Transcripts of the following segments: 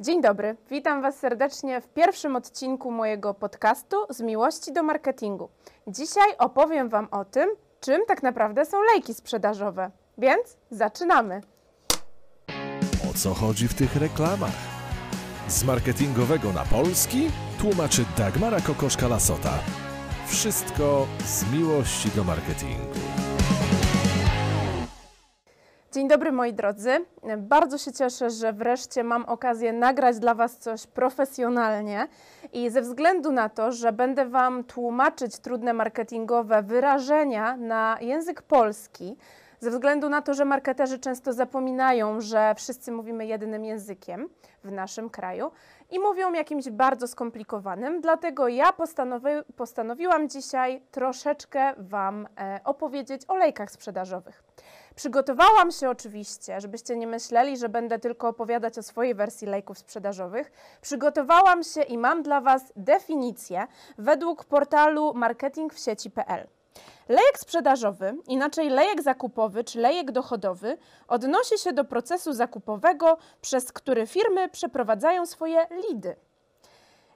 Dzień dobry, witam Was serdecznie w pierwszym odcinku mojego podcastu z miłości do marketingu. Dzisiaj opowiem Wam o tym, czym tak naprawdę są lejki sprzedażowe. Więc zaczynamy. O co chodzi w tych reklamach? Z marketingowego na polski tłumaczy Dagmara Kokoszka-Lasota. Wszystko z miłości do marketingu. Dzień dobry moi drodzy. Bardzo się cieszę, że wreszcie mam okazję nagrać dla Was coś profesjonalnie i ze względu na to, że będę Wam tłumaczyć trudne marketingowe wyrażenia na język polski, ze względu na to, że marketerzy często zapominają, że wszyscy mówimy jednym językiem w naszym kraju i mówią jakimś bardzo skomplikowanym, dlatego ja postanowi postanowiłam dzisiaj troszeczkę Wam e, opowiedzieć o lejkach sprzedażowych. Przygotowałam się oczywiście, żebyście nie myśleli, że będę tylko opowiadać o swojej wersji lejków sprzedażowych. Przygotowałam się i mam dla Was definicję według portalu marketingwsieci.pl. Lejek sprzedażowy, inaczej lejek zakupowy czy lejek dochodowy, odnosi się do procesu zakupowego, przez który firmy przeprowadzają swoje lidy.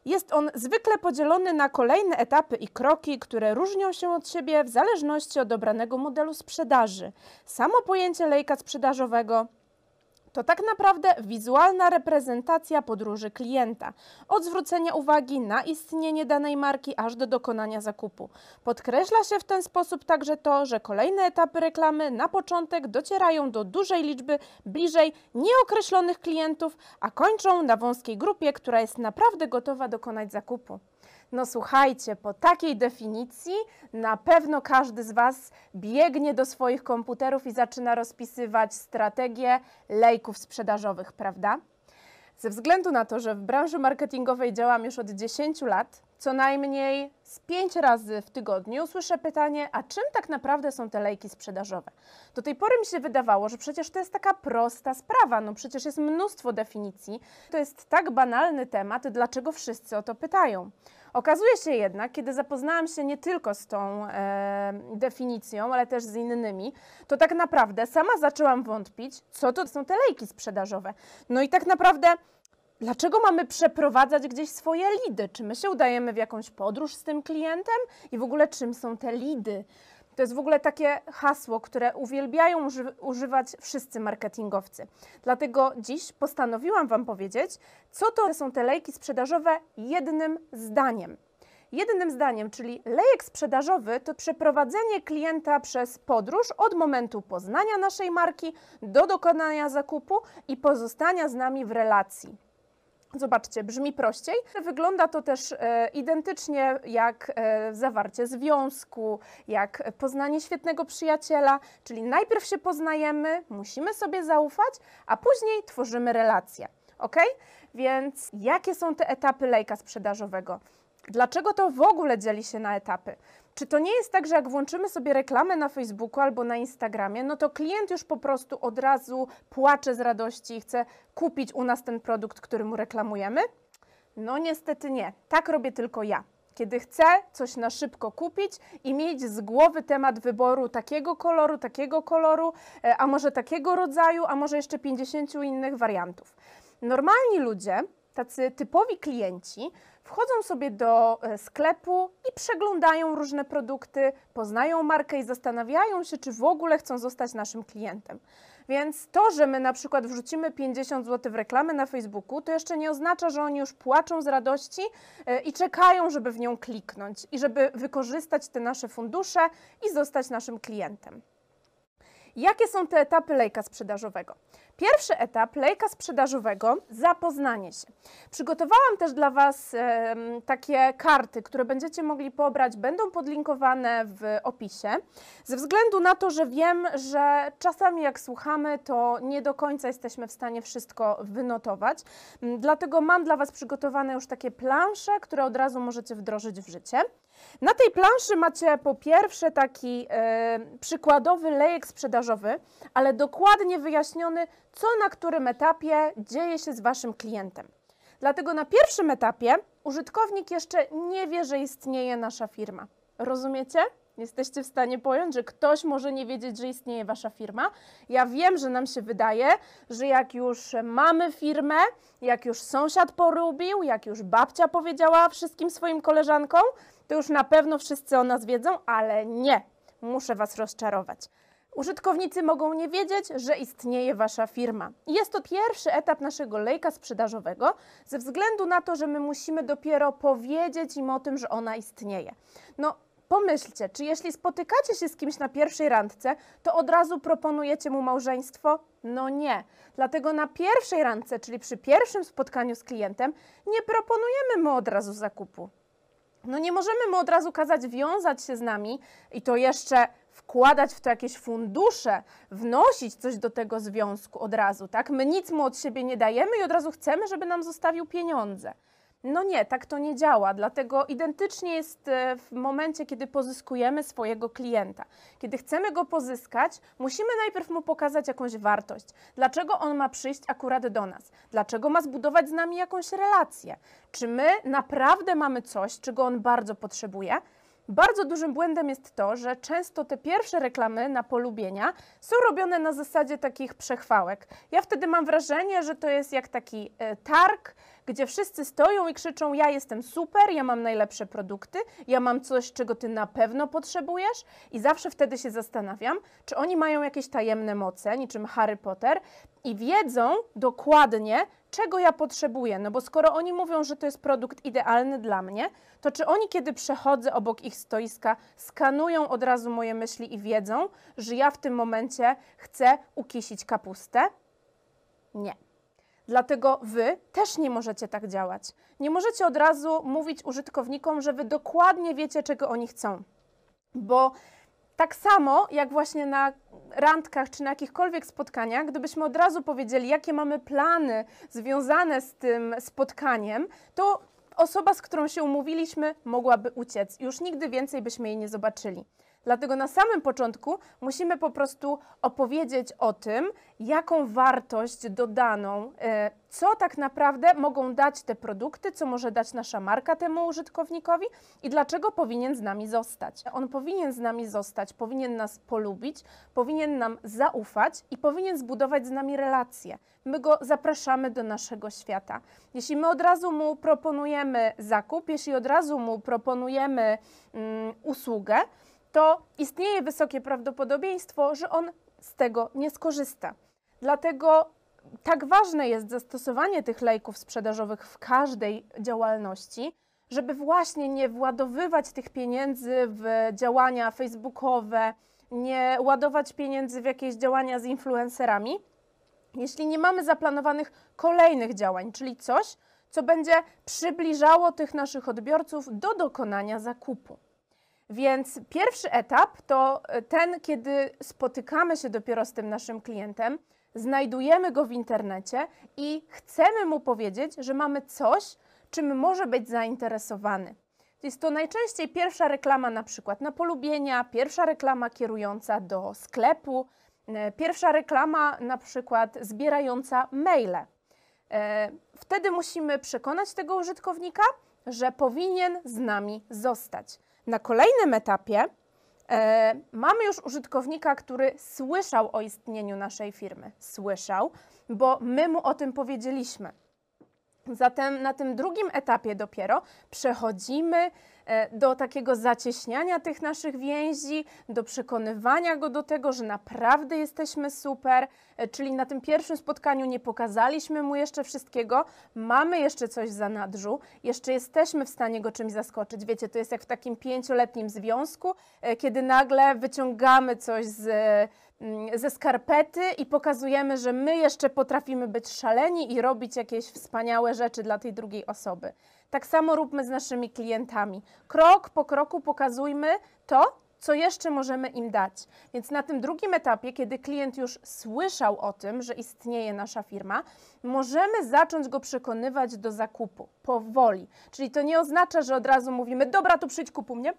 Jest on zwykle podzielony na kolejne etapy i kroki, które różnią się od siebie w zależności od obranego modelu sprzedaży. Samo pojęcie lejka sprzedażowego to tak naprawdę wizualna reprezentacja podróży klienta, od zwrócenia uwagi na istnienie danej marki aż do dokonania zakupu. Podkreśla się w ten sposób także to, że kolejne etapy reklamy na początek docierają do dużej liczby bliżej nieokreślonych klientów, a kończą na wąskiej grupie, która jest naprawdę gotowa dokonać zakupu. No słuchajcie, po takiej definicji na pewno każdy z Was biegnie do swoich komputerów i zaczyna rozpisywać strategię lejków sprzedażowych, prawda? Ze względu na to, że w branży marketingowej działam już od 10 lat, co najmniej z 5 razy w tygodniu słyszę pytanie, a czym tak naprawdę są te lejki sprzedażowe? Do tej pory mi się wydawało, że przecież to jest taka prosta sprawa, no przecież jest mnóstwo definicji, to jest tak banalny temat, dlaczego wszyscy o to pytają? Okazuje się jednak, kiedy zapoznałam się nie tylko z tą e, definicją, ale też z innymi, to tak naprawdę sama zaczęłam wątpić, co to są te lejki sprzedażowe. No i tak naprawdę Dlaczego mamy przeprowadzać gdzieś swoje lidy? Czy my się udajemy w jakąś podróż z tym klientem? I w ogóle czym są te lidy? To jest w ogóle takie hasło, które uwielbiają uży używać wszyscy marketingowcy. Dlatego dziś postanowiłam Wam powiedzieć, co to są te lejki sprzedażowe jednym zdaniem. Jednym zdaniem, czyli lejek sprzedażowy to przeprowadzenie klienta przez podróż od momentu poznania naszej marki do dokonania zakupu i pozostania z nami w relacji. Zobaczcie, brzmi prościej. Wygląda to też e, identycznie jak e, zawarcie związku, jak poznanie świetnego przyjaciela, czyli najpierw się poznajemy, musimy sobie zaufać, a później tworzymy relacje. Ok? Więc jakie są te etapy lejka sprzedażowego? Dlaczego to w ogóle dzieli się na etapy? Czy to nie jest tak, że jak włączymy sobie reklamę na Facebooku albo na Instagramie, no to klient już po prostu od razu płacze z radości i chce kupić u nas ten produkt, który mu reklamujemy? No niestety nie. Tak robię tylko ja. Kiedy chcę coś na szybko kupić i mieć z głowy temat wyboru takiego koloru, takiego koloru, e, a może takiego rodzaju, a może jeszcze 50 innych wariantów. Normalni ludzie, tacy typowi klienci, wchodzą sobie do e, sklepu i przeglądają różne produkty, poznają markę i zastanawiają się, czy w ogóle chcą zostać naszym klientem. Więc to, że my na przykład wrzucimy 50 zł w reklamę na Facebooku, to jeszcze nie oznacza, że oni już płaczą z radości e, i czekają, żeby w nią kliknąć i żeby wykorzystać te nasze fundusze i zostać naszym klientem. Jakie są te etapy lejka sprzedażowego? Pierwszy etap lejka sprzedażowego zapoznanie się. Przygotowałam też dla Was e, takie karty, które będziecie mogli pobrać, będą podlinkowane w opisie. Ze względu na to, że wiem, że czasami jak słuchamy, to nie do końca jesteśmy w stanie wszystko wynotować. Dlatego mam dla Was przygotowane już takie plansze, które od razu możecie wdrożyć w życie. Na tej planszy macie po pierwsze taki e, przykładowy lejek sprzedażowy, ale dokładnie wyjaśniony, co na którym etapie dzieje się z Waszym klientem. Dlatego na pierwszym etapie użytkownik jeszcze nie wie, że istnieje nasza firma. Rozumiecie? Jesteście w stanie pojąć, że ktoś może nie wiedzieć, że istnieje wasza firma. Ja wiem, że nam się wydaje, że jak już mamy firmę, jak już sąsiad porubił, jak już babcia powiedziała wszystkim swoim koleżankom, to już na pewno wszyscy o nas wiedzą, ale nie. Muszę was rozczarować. Użytkownicy mogą nie wiedzieć, że istnieje Wasza firma. Jest to pierwszy etap naszego lejka sprzedażowego, ze względu na to, że my musimy dopiero powiedzieć im o tym, że ona istnieje. No, pomyślcie, czy jeśli spotykacie się z kimś na pierwszej randce, to od razu proponujecie mu małżeństwo? No nie. Dlatego na pierwszej randce, czyli przy pierwszym spotkaniu z klientem, nie proponujemy mu od razu zakupu. No nie możemy mu od razu kazać wiązać się z nami i to jeszcze wkładać w to jakieś fundusze, wnosić coś do tego związku od razu, tak? My nic mu od siebie nie dajemy i od razu chcemy, żeby nam zostawił pieniądze. No nie, tak to nie działa, dlatego identycznie jest e, w momencie, kiedy pozyskujemy swojego klienta. Kiedy chcemy go pozyskać, musimy najpierw mu pokazać jakąś wartość. Dlaczego on ma przyjść akurat do nas? Dlaczego ma zbudować z nami jakąś relację? Czy my naprawdę mamy coś, czego on bardzo potrzebuje? Bardzo dużym błędem jest to, że często te pierwsze reklamy na polubienia są robione na zasadzie takich przechwałek. Ja wtedy mam wrażenie, że to jest jak taki e, targ, gdzie wszyscy stoją i krzyczą: Ja jestem super, ja mam najlepsze produkty, ja mam coś, czego ty na pewno potrzebujesz. I zawsze wtedy się zastanawiam, czy oni mają jakieś tajemne moce, niczym Harry Potter, i wiedzą dokładnie, czego ja potrzebuję. No bo skoro oni mówią, że to jest produkt idealny dla mnie, to czy oni, kiedy przechodzę obok ich stoiska, skanują od razu moje myśli i wiedzą, że ja w tym momencie chcę ukisić kapustę? Nie. Dlatego wy też nie możecie tak działać. Nie możecie od razu mówić użytkownikom, że wy dokładnie wiecie, czego oni chcą. Bo tak samo jak właśnie na randkach czy na jakichkolwiek spotkaniach, gdybyśmy od razu powiedzieli, jakie mamy plany związane z tym spotkaniem, to osoba, z którą się umówiliśmy, mogłaby uciec. Już nigdy więcej byśmy jej nie zobaczyli. Dlatego na samym początku musimy po prostu opowiedzieć o tym, jaką wartość dodaną, e, co tak naprawdę mogą dać te produkty, co może dać nasza marka temu użytkownikowi i dlaczego powinien z nami zostać. On powinien z nami zostać, powinien nas polubić, powinien nam zaufać i powinien zbudować z nami relacje. My go zapraszamy do naszego świata. Jeśli my od razu mu proponujemy zakup, jeśli od razu mu proponujemy mm, usługę, to istnieje wysokie prawdopodobieństwo, że on z tego nie skorzysta. Dlatego tak ważne jest zastosowanie tych lejków sprzedażowych w każdej działalności, żeby właśnie nie władowywać tych pieniędzy w działania facebookowe, nie ładować pieniędzy w jakieś działania z influencerami, jeśli nie mamy zaplanowanych kolejnych działań, czyli coś, co będzie przybliżało tych naszych odbiorców do dokonania zakupu. Więc pierwszy etap to ten, kiedy spotykamy się dopiero z tym naszym klientem, znajdujemy go w internecie i chcemy mu powiedzieć, że mamy coś, czym może być zainteresowany. Jest to najczęściej pierwsza reklama na przykład na polubienia, pierwsza reklama kierująca do sklepu, e, pierwsza reklama na przykład zbierająca maile. E, wtedy musimy przekonać tego użytkownika, że powinien z nami zostać. Na kolejnym etapie e, mamy już użytkownika, który słyszał o istnieniu naszej firmy. Słyszał, bo my mu o tym powiedzieliśmy. Zatem na tym drugim etapie dopiero przechodzimy do takiego zacieśniania tych naszych więzi, do przekonywania go do tego, że naprawdę jesteśmy super, e, czyli na tym pierwszym spotkaniu nie pokazaliśmy mu jeszcze wszystkiego, mamy jeszcze coś za nadrzu, jeszcze jesteśmy w stanie go czymś zaskoczyć. Wiecie, to jest jak w takim pięcioletnim związku, e, kiedy nagle wyciągamy coś z mm, ze skarpety i pokazujemy, że my jeszcze potrafimy być szaleni i robić jakieś wspaniałe rzeczy dla tej drugiej osoby. Tak samo róbmy z naszymi klientami. Krok po kroku pokazujmy to, co jeszcze możemy im dać. Więc na tym drugim etapie, kiedy klient już słyszał o tym, że istnieje nasza firma, możemy zacząć go przekonywać do zakupu powoli. Czyli to nie oznacza, że od razu mówimy: Dobra, to przyjdź kupu mnie.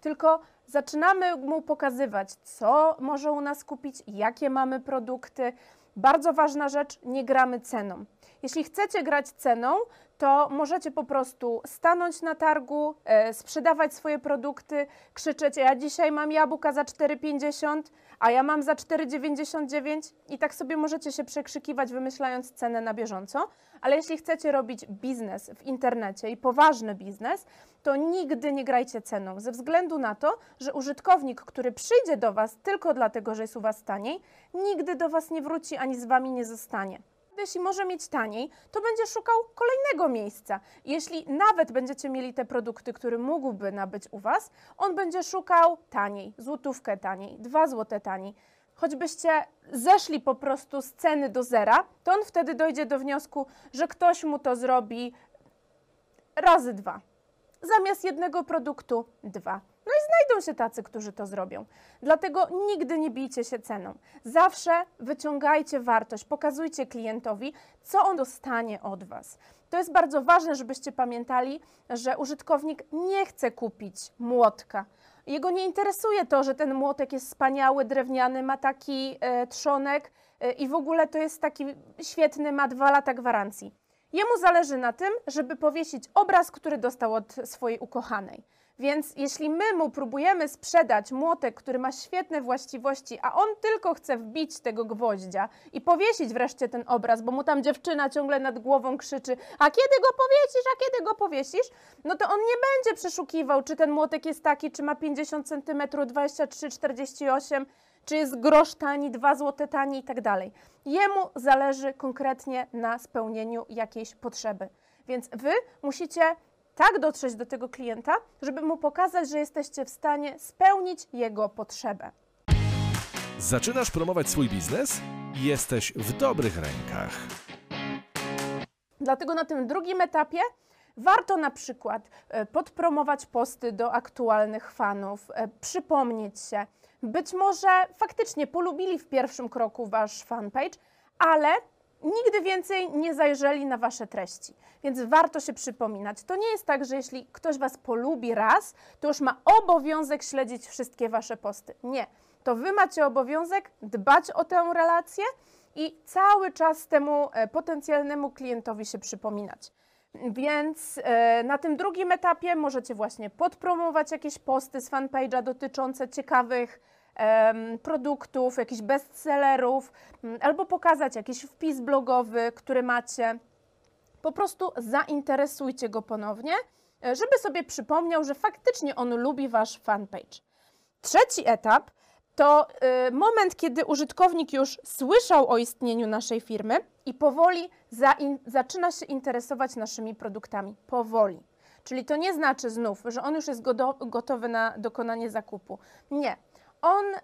Tylko zaczynamy mu pokazywać, co może u nas kupić, jakie mamy produkty. Bardzo ważna rzecz, nie gramy ceną. Jeśli chcecie grać ceną, to możecie po prostu stanąć na targu, e, sprzedawać swoje produkty, krzyczeć: Ja dzisiaj mam jabłka za 4,50, a ja mam za 4,99 i tak sobie możecie się przekrzykiwać, wymyślając cenę na bieżąco. Ale jeśli chcecie robić biznes w internecie i poważny biznes, to nigdy nie grajcie ceną, ze względu na to, że użytkownik, który przyjdzie do Was tylko dlatego, że jest u Was taniej, nigdy do Was nie wróci ani z Wami nie zostanie jeśli może mieć taniej, to będzie szukał kolejnego miejsca. Jeśli nawet będziecie mieli te produkty, które mógłby nabyć u Was, on będzie szukał taniej, złotówkę taniej, dwa złote taniej. Choćbyście zeszli po prostu z ceny do zera, to on wtedy dojdzie do wniosku, że ktoś mu to zrobi razy dwa. Zamiast jednego produktu dwa. Znajdą się tacy, którzy to zrobią. Dlatego nigdy nie bijcie się ceną. Zawsze wyciągajcie wartość, pokazujcie klientowi, co on dostanie od Was. To jest bardzo ważne, żebyście pamiętali, że użytkownik nie chce kupić młotka. Jego nie interesuje to, że ten młotek jest wspaniały, drewniany, ma taki e, trzonek e, i w ogóle to jest taki świetny, ma dwa lata gwarancji. Jemu zależy na tym, żeby powiesić obraz, który dostał od swojej ukochanej. Więc jeśli my mu próbujemy sprzedać młotek, który ma świetne właściwości, a on tylko chce wbić tego gwoździa i powiesić wreszcie ten obraz, bo mu tam dziewczyna ciągle nad głową krzyczy: A kiedy go powiesisz, a kiedy go powiesisz? No to on nie będzie przeszukiwał, czy ten młotek jest taki, czy ma 50 cm, 23, 48 czy jest grosz tani, 2 zł tani i tak dalej. Jemu zależy konkretnie na spełnieniu jakiejś potrzeby. Więc wy musicie tak dotrzeć do tego klienta, żeby mu pokazać, że jesteście w stanie spełnić jego potrzebę. Zaczynasz promować swój biznes? Jesteś w dobrych rękach. Dlatego na tym drugim etapie warto na przykład e, podpromować posty do aktualnych fanów, e, przypomnieć się. Być może faktycznie polubili w pierwszym kroku wasz fanpage, ale nigdy więcej nie zajrzeli na Wasze treści, więc warto się przypominać. To nie jest tak, że jeśli ktoś Was polubi raz, to już ma obowiązek śledzić wszystkie Wasze posty. Nie. To Wy macie obowiązek dbać o tę relację i cały czas temu e, potencjalnemu klientowi się przypominać. Więc e, na tym drugim etapie możecie właśnie podpromować jakieś posty z fanpage'a dotyczące ciekawych produktów, jakichś bestsellerów, albo pokazać jakiś wpis blogowy, który macie. Po prostu zainteresujcie go ponownie, e, żeby sobie przypomniał, że faktycznie on lubi wasz fanpage. Trzeci etap to y, moment, kiedy użytkownik już słyszał o istnieniu naszej firmy i powoli zaczyna się interesować naszymi produktami. Powoli. Czyli to nie znaczy znów, że on już jest gotowy na dokonanie zakupu. Nie on y,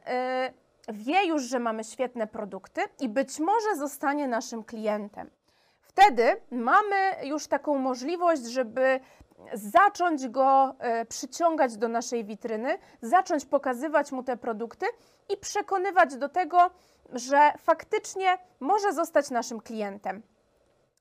wie już, że mamy świetne produkty i być może zostanie naszym klientem. Wtedy mamy już taką możliwość, żeby zacząć go y, przyciągać do naszej witryny, zacząć pokazywać mu te produkty i przekonywać do tego, że faktycznie może zostać naszym klientem.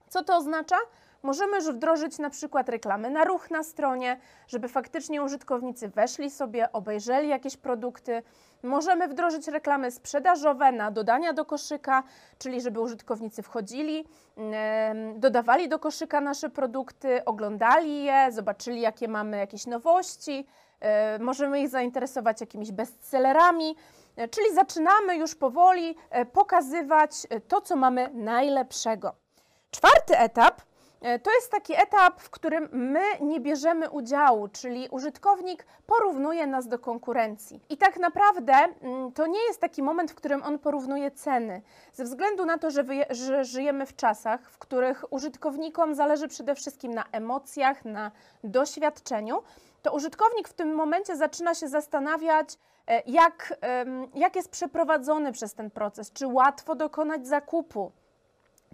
Co to oznacza? Możemy już wdrożyć na przykład reklamy na ruch na stronie, żeby faktycznie użytkownicy weszli sobie, obejrzeli jakieś produkty. Możemy wdrożyć reklamy sprzedażowe na dodania do koszyka, czyli żeby użytkownicy wchodzili, dodawali do koszyka nasze produkty, oglądali je, zobaczyli jakie mamy jakieś nowości. E, możemy ich zainteresować jakimiś bestsellerami, czyli zaczynamy już powoli e, pokazywać to, co mamy najlepszego. Czwarty etap E, to jest taki etap, w którym my nie bierzemy udziału, czyli użytkownik porównuje nas do konkurencji. I tak naprawdę mm, to nie jest taki moment, w którym on porównuje ceny. Ze względu na to, że, że żyjemy w czasach, w których użytkownikom zależy przede wszystkim na emocjach, na doświadczeniu, to użytkownik w tym momencie zaczyna się zastanawiać, e, jak, jak jest przeprowadzony przez ten proces, czy łatwo dokonać zakupu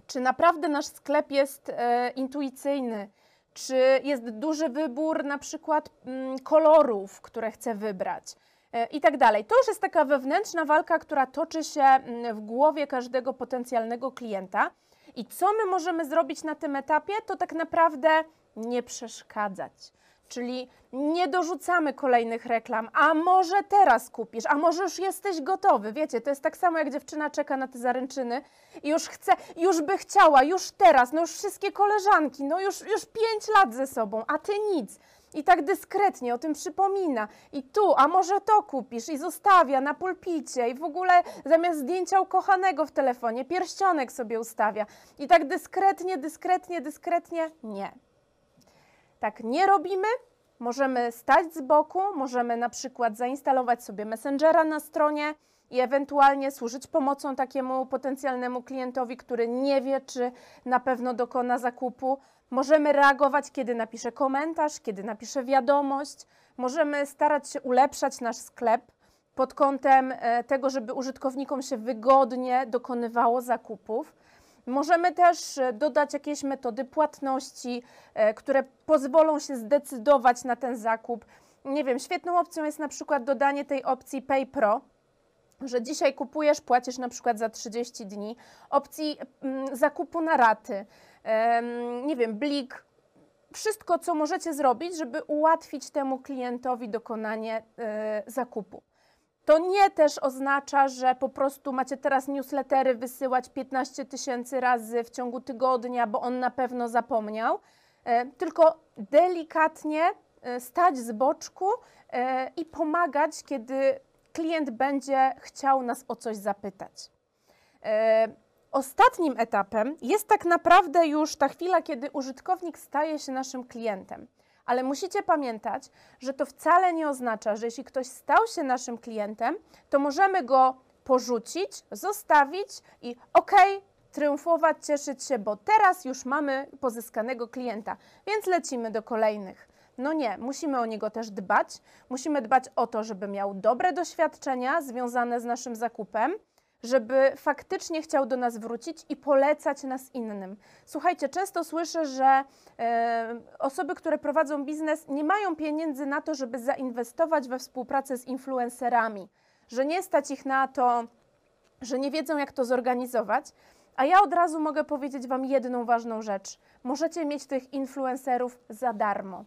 czy naprawdę nasz sklep jest e, intuicyjny, czy jest duży wybór na przykład mm, kolorów, które chcę wybrać e, i tak dalej. To już jest taka wewnętrzna walka, która toczy się mm, w głowie każdego potencjalnego klienta. I co my możemy zrobić na tym etapie, to tak naprawdę nie przeszkadzać. Czyli nie dorzucamy kolejnych reklam, a może teraz kupisz, a może już jesteś gotowy. Wiecie, to jest tak samo jak dziewczyna czeka na te zaręczyny i już chce, już by chciała, już teraz, no już wszystkie koleżanki, no już, już pięć lat ze sobą, a ty nic. I tak dyskretnie o tym przypomina. I tu, a może to kupisz i zostawia na pulpicie i w ogóle zamiast zdjęcia ukochanego w telefonie pierścionek sobie ustawia. I tak dyskretnie, dyskretnie, dyskretnie nie. Tak nie robimy. Możemy stać z boku, możemy na przykład zainstalować sobie Messengera na stronie i ewentualnie służyć pomocą takiemu potencjalnemu klientowi, który nie wie, czy na pewno dokona zakupu. Możemy reagować, kiedy napisze komentarz, kiedy napisze wiadomość. Możemy starać się ulepszać nasz sklep pod kątem e, tego, żeby użytkownikom się wygodnie dokonywało zakupów. Możemy też e, dodać jakieś metody płatności, e, które pozwolą się zdecydować na ten zakup. Nie wiem, świetną opcją jest na przykład dodanie tej opcji Pay Pro, że dzisiaj kupujesz, płacisz na przykład za 30 dni, opcji mm, zakupu na raty, nie wiem, blik, wszystko, co możecie zrobić, żeby ułatwić temu klientowi dokonanie e, zakupu. To nie też oznacza, że po prostu macie teraz newslettery wysyłać 15 tysięcy razy w ciągu tygodnia, bo on na pewno zapomniał, e, tylko delikatnie e, stać z boczku i pomagać, kiedy klient będzie chciał nas o coś zapytać. Ostatnim etapem jest tak naprawdę już ta chwila, kiedy użytkownik staje się naszym klientem. Ale musicie pamiętać, że to wcale nie oznacza, że jeśli ktoś stał się naszym klientem, to możemy go porzucić, zostawić i okej, triumfować, cieszyć się, bo teraz już mamy pozyskanego klienta, więc lecimy do kolejnych. No nie, musimy o niego też dbać. Musimy dbać o to, żeby miał dobre doświadczenia związane z naszym zakupem żeby faktycznie chciał do nas wrócić i polecać nas innym. Słuchajcie, często słyszę, że e, osoby, które prowadzą biznes, nie mają pieniędzy na to, żeby zainwestować we współpracę z influencerami, że nie stać ich na to, że nie wiedzą, jak to zorganizować. A ja od razu mogę powiedzieć Wam jedną ważną rzecz. Możecie mieć tych influencerów za darmo.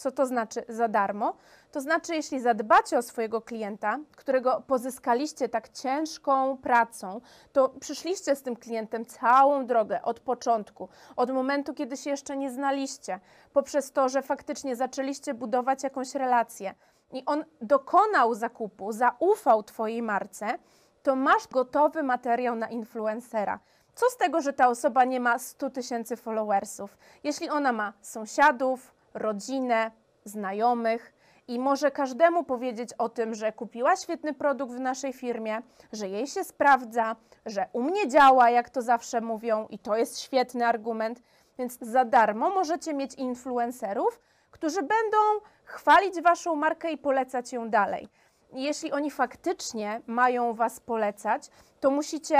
Co to znaczy za darmo? To znaczy, jeśli zadbacie o swojego klienta, którego pozyskaliście tak ciężką pracą, to przyszliście z tym klientem całą drogę od początku, od momentu, kiedy się jeszcze nie znaliście, poprzez to, że faktycznie zaczęliście budować jakąś relację i on dokonał zakupu, zaufał Twojej marce, to masz gotowy materiał na influencera. Co z tego, że ta osoba nie ma 100 tysięcy followersów? Jeśli ona ma sąsiadów, rodzinę, znajomych i może każdemu powiedzieć o tym, że kupiła świetny produkt w naszej firmie, że jej się sprawdza, że u mnie działa, jak to zawsze mówią, i to jest świetny argument. Więc za darmo możecie mieć influencerów, którzy będą chwalić waszą markę i polecać ją dalej. Jeśli oni faktycznie mają was polecać, to musicie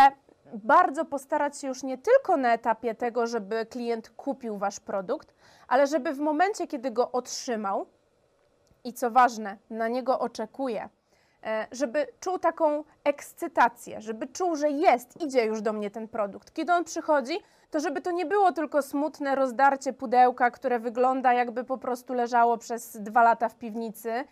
bardzo postarać się już nie tylko na etapie tego, żeby klient kupił wasz produkt, ale żeby w momencie, kiedy go otrzymał i co ważne, na niego oczekuje, e, żeby czuł taką ekscytację, żeby czuł, że jest, idzie już do mnie ten produkt. Kiedy on przychodzi, to żeby to nie było tylko smutne rozdarcie pudełka, które wygląda jakby po prostu leżało przez dwa lata w piwnicy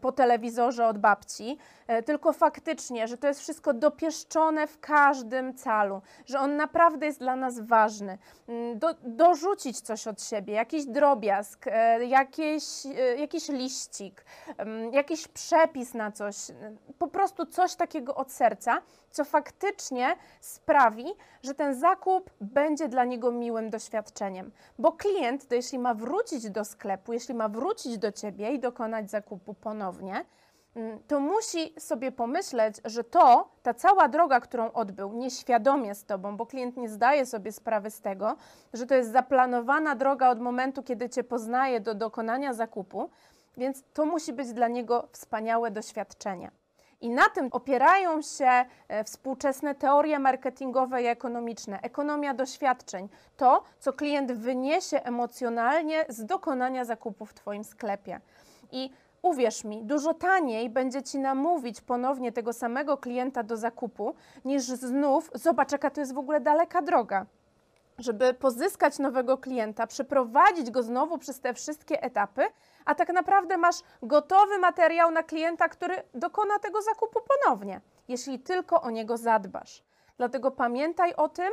po telewizorze od babci, e, tylko faktycznie, że to jest wszystko dopieszczone w każdym calu, że on naprawdę jest dla nas ważny. Mm, do, dorzucić coś od siebie, jakiś drobiazg, e, jakieś, jakiś liścik, mm, jakiś przepis na coś, po prostu coś takiego od serca, co faktycznie sprawi, że ten zakup będzie dla niego miłym doświadczeniem. Bo klient, to jeśli ma wrócić do sklepu, jeśli ma wrócić do ciebie i dokonać zakupu ponownie, mm, to musi sobie pomyśleć, że to, ta cała droga, którą odbył, nieświadomie z tobą, bo klient nie zdaje sobie sprawy z tego, że to jest zaplanowana droga od momentu, kiedy cię poznaje do dokonania zakupu, więc to musi być dla niego wspaniałe doświadczenie. I na tym opierają się e, współczesne teorie marketingowe i ekonomiczne, ekonomia doświadczeń, to, co klient wyniesie emocjonalnie z dokonania zakupu w Twoim sklepie. I uwierz mi, dużo taniej będzie Ci namówić ponownie tego samego klienta do zakupu, niż znów, zobacz, jaka to jest w ogóle daleka droga. żeby pozyskać nowego klienta, przeprowadzić go znowu przez te wszystkie etapy, a tak naprawdę masz gotowy materiał na klienta, który dokona tego zakupu ponownie, jeśli tylko o niego zadbasz. Dlatego pamiętaj o tym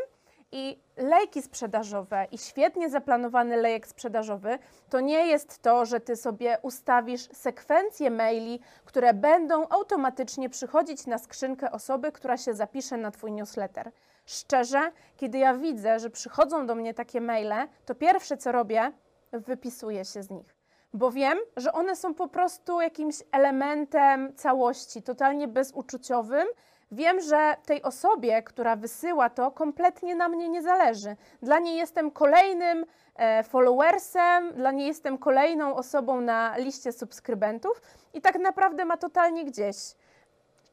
i lejki sprzedażowe i świetnie zaplanowany lejek sprzedażowy to nie jest to, że ty sobie ustawisz sekwencję maili, które będą automatycznie przychodzić na skrzynkę osoby, która się zapisze na twój newsletter. Szczerze, kiedy ja widzę, że przychodzą do mnie takie maile, to pierwsze co robię, wypisuję się z nich. Bo wiem, że one są po prostu jakimś elementem całości, totalnie bezuczuciowym. Wiem, że tej osobie, która wysyła to, kompletnie na mnie nie zależy. Dla niej jestem kolejnym e, followersem, dla niej jestem kolejną osobą na liście subskrybentów i tak naprawdę ma totalnie gdzieś.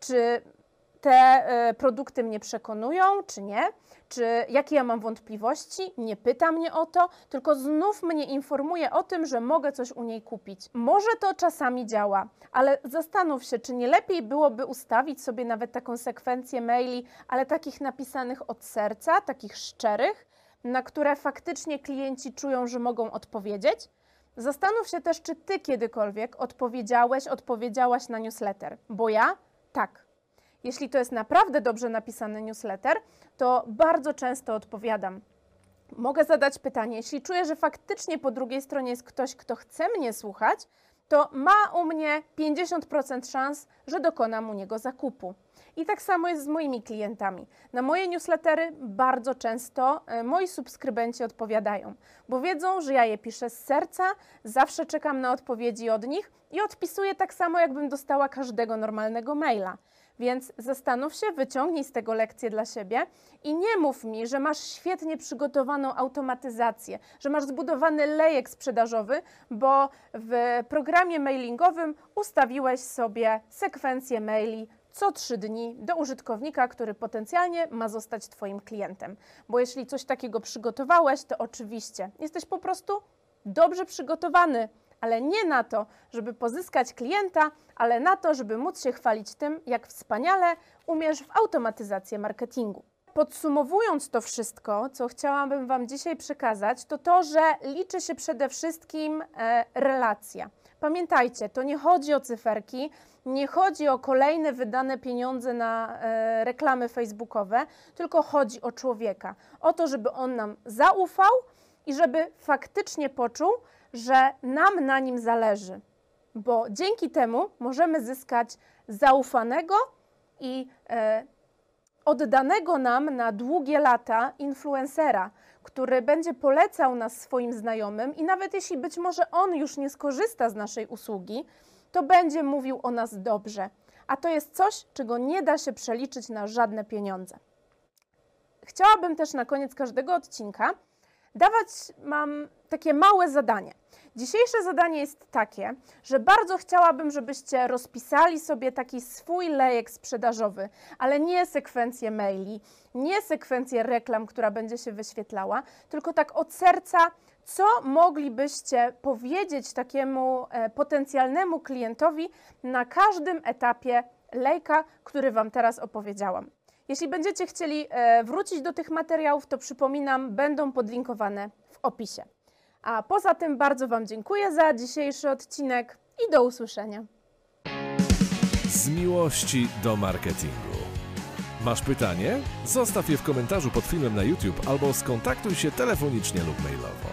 Czy te e, produkty mnie przekonują, czy nie, czy jakie ja mam wątpliwości, nie pyta mnie o to, tylko znów mnie informuje o tym, że mogę coś u niej kupić. Może to czasami działa, ale zastanów się, czy nie lepiej byłoby ustawić sobie nawet taką sekwencję maili, ale takich napisanych od serca, takich szczerych, na które faktycznie klienci czują, że mogą odpowiedzieć. Zastanów się też, czy ty kiedykolwiek odpowiedziałeś, odpowiedziałaś na newsletter, bo ja tak. Jeśli to jest naprawdę dobrze napisany newsletter, to bardzo często odpowiadam. Mogę zadać pytanie, jeśli czuję, że faktycznie po drugiej stronie jest ktoś, kto chce mnie słuchać, to ma u mnie 50% szans, że dokonam u niego zakupu. I tak samo jest z moimi klientami. Na moje newslettery bardzo często e, moi subskrybenci odpowiadają, bo wiedzą, że ja je piszę z serca, zawsze czekam na odpowiedzi od nich i odpisuję tak samo, jakbym dostała każdego normalnego maila. Więc zastanów się, wyciągnij z tego lekcję dla siebie i nie mów mi, że masz świetnie przygotowaną automatyzację, że masz zbudowany lejek sprzedażowy, bo w programie mailingowym ustawiłeś sobie sekwencję maili co trzy dni do użytkownika, który potencjalnie ma zostać Twoim klientem. Bo jeśli coś takiego przygotowałeś, to oczywiście jesteś po prostu dobrze przygotowany ale nie na to, żeby pozyskać klienta, ale na to, żeby móc się chwalić tym, jak wspaniale umiesz w automatyzację marketingu. Podsumowując to wszystko, co chciałabym Wam dzisiaj przekazać, to to, że liczy się przede wszystkim e, relacja. Pamiętajcie, to nie chodzi o cyferki, nie chodzi o kolejne wydane pieniądze na e, reklamy facebookowe, tylko chodzi o człowieka. O to, żeby on nam zaufał i żeby faktycznie poczuł, że nam na nim zależy, bo dzięki temu możemy zyskać zaufanego i e, oddanego nam na długie lata influencera, który będzie polecał nas swoim znajomym i nawet jeśli być może on już nie skorzysta z naszej usługi, to będzie mówił o nas dobrze. A to jest coś, czego nie da się przeliczyć na żadne pieniądze. Chciałabym też na koniec każdego odcinka dawać mam takie małe zadanie. Dzisiejsze zadanie jest takie, że bardzo chciałabym, żebyście rozpisali sobie taki swój lejek sprzedażowy, ale nie sekwencję maili, nie sekwencję reklam, która będzie się wyświetlała, tylko tak od serca, co moglibyście powiedzieć takiemu e, potencjalnemu klientowi na każdym etapie lejka, który Wam teraz opowiedziałam. Jeśli będziecie chcieli e, wrócić do tych materiałów, to przypominam, będą podlinkowane w opisie. A poza tym bardzo Wam dziękuję za dzisiejszy odcinek i do usłyszenia. Z miłości do marketingu. Masz pytanie? Zostaw je w komentarzu pod filmem na YouTube albo skontaktuj się telefonicznie lub mailowo.